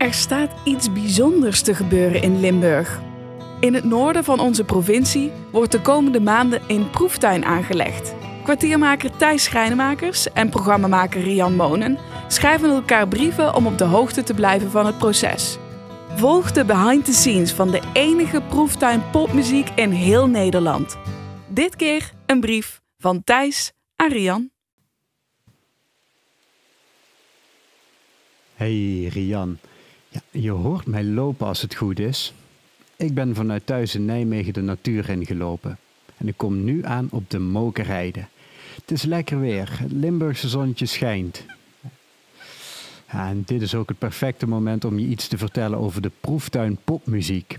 Er staat iets bijzonders te gebeuren in Limburg. In het noorden van onze provincie wordt de komende maanden een proeftuin aangelegd. Kwartiermaker Thijs Schrijnemakers en programmamaker Rian Monen schrijven elkaar brieven om op de hoogte te blijven van het proces. Volg de behind the scenes van de enige proeftuin popmuziek in heel Nederland. Dit keer een brief van Thijs aan Rian. Hey Rian, ja, je hoort mij lopen als het goed is. Ik ben vanuit thuis in Nijmegen de natuur ingelopen en ik kom nu aan op de Mokerijde. Het is lekker weer, het Limburgse zonnetje schijnt. En dit is ook het perfecte moment om je iets te vertellen over de proeftuin popmuziek.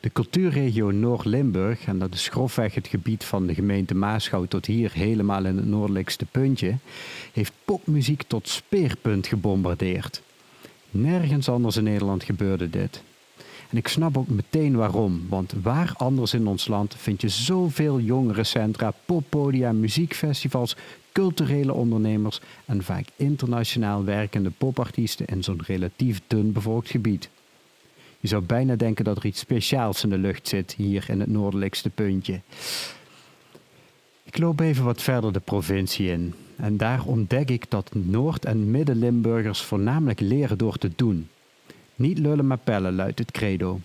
De cultuurregio Noord-Limburg, en dat is grofweg het gebied van de gemeente Maasgouw tot hier helemaal in het noordelijkste puntje, heeft popmuziek tot speerpunt gebombardeerd. Nergens anders in Nederland gebeurde dit. En ik snap ook meteen waarom, want waar anders in ons land vind je zoveel jongerencentra, poppodia, muziekfestivals, culturele ondernemers en vaak internationaal werkende popartiesten in zo'n relatief dun bevolkt gebied. Je zou bijna denken dat er iets speciaals in de lucht zit hier in het noordelijkste puntje. Ik loop even wat verder de provincie in en daar ontdek ik dat Noord- en Midden-Limburgers voornamelijk leren door te doen. Niet lullen maar pellen luidt het credo.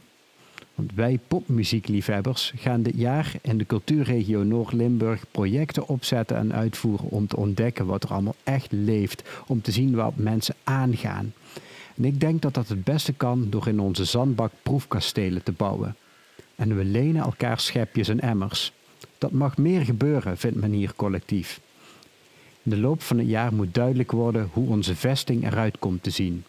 Want wij popmuziekliefhebbers gaan dit jaar in de cultuurregio Noord-Limburg projecten opzetten en uitvoeren om te ontdekken wat er allemaal echt leeft, om te zien wat mensen aangaan. En ik denk dat dat het beste kan door in onze zandbak proefkastelen te bouwen. En we lenen elkaar schepjes en emmers. Dat mag meer gebeuren, vindt men hier collectief. In de loop van het jaar moet duidelijk worden hoe onze vesting eruit komt te zien.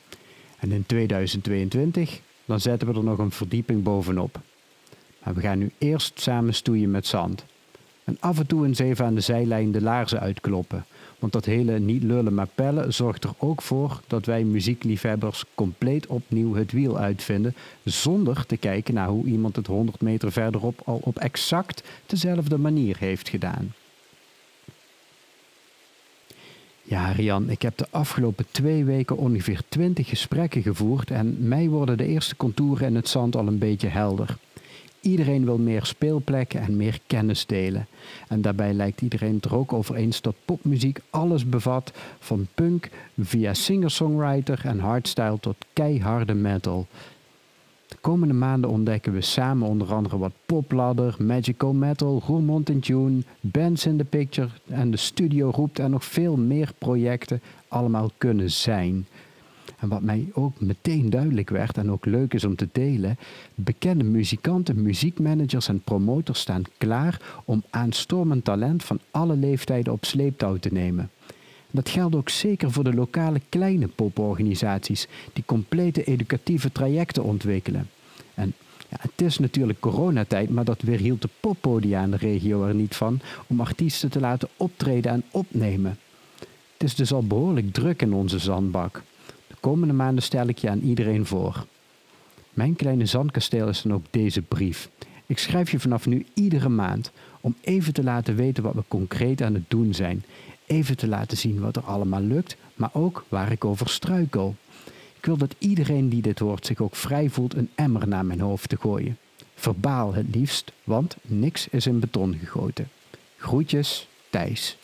En in 2022, dan zetten we er nog een verdieping bovenop. Maar we gaan nu eerst samen stoeien met zand. En af en toe eens even aan de zijlijn de laarzen uitkloppen. Want dat hele niet lullen maar pellen zorgt er ook voor dat wij muziekliefhebbers compleet opnieuw het wiel uitvinden. Zonder te kijken naar hoe iemand het 100 meter verderop al op exact dezelfde manier heeft gedaan. Ja, Rian, ik heb de afgelopen twee weken ongeveer twintig gesprekken gevoerd en mij worden de eerste contouren in het zand al een beetje helder. Iedereen wil meer speelplekken en meer kennis delen. En daarbij lijkt iedereen het er ook over eens dat popmuziek alles bevat, van punk via singer-songwriter en hardstyle tot keiharde metal. De komende maanden ontdekken we samen onder andere wat popladder, magical metal, Roermond in Tune, Bands in the Picture en de studio roept en nog veel meer projecten allemaal kunnen zijn. En wat mij ook meteen duidelijk werd en ook leuk is om te delen, bekende muzikanten, muziekmanagers en promotors staan klaar om aanstormend talent van alle leeftijden op sleeptouw te nemen. Dat geldt ook zeker voor de lokale kleine poporganisaties die complete educatieve trajecten ontwikkelen. En ja, het is natuurlijk coronatijd, maar dat weerhield de poppodia in de regio er niet van om artiesten te laten optreden en opnemen. Het is dus al behoorlijk druk in onze zandbak. De komende maanden stel ik je aan iedereen voor. Mijn kleine zandkasteel is dan ook deze brief. Ik schrijf je vanaf nu iedere maand om even te laten weten wat we concreet aan het doen zijn even te laten zien wat er allemaal lukt, maar ook waar ik over struikel. Ik wil dat iedereen die dit hoort zich ook vrij voelt een emmer naar mijn hoofd te gooien. Verbaal het liefst, want niks is in beton gegoten. Groetjes, Thijs.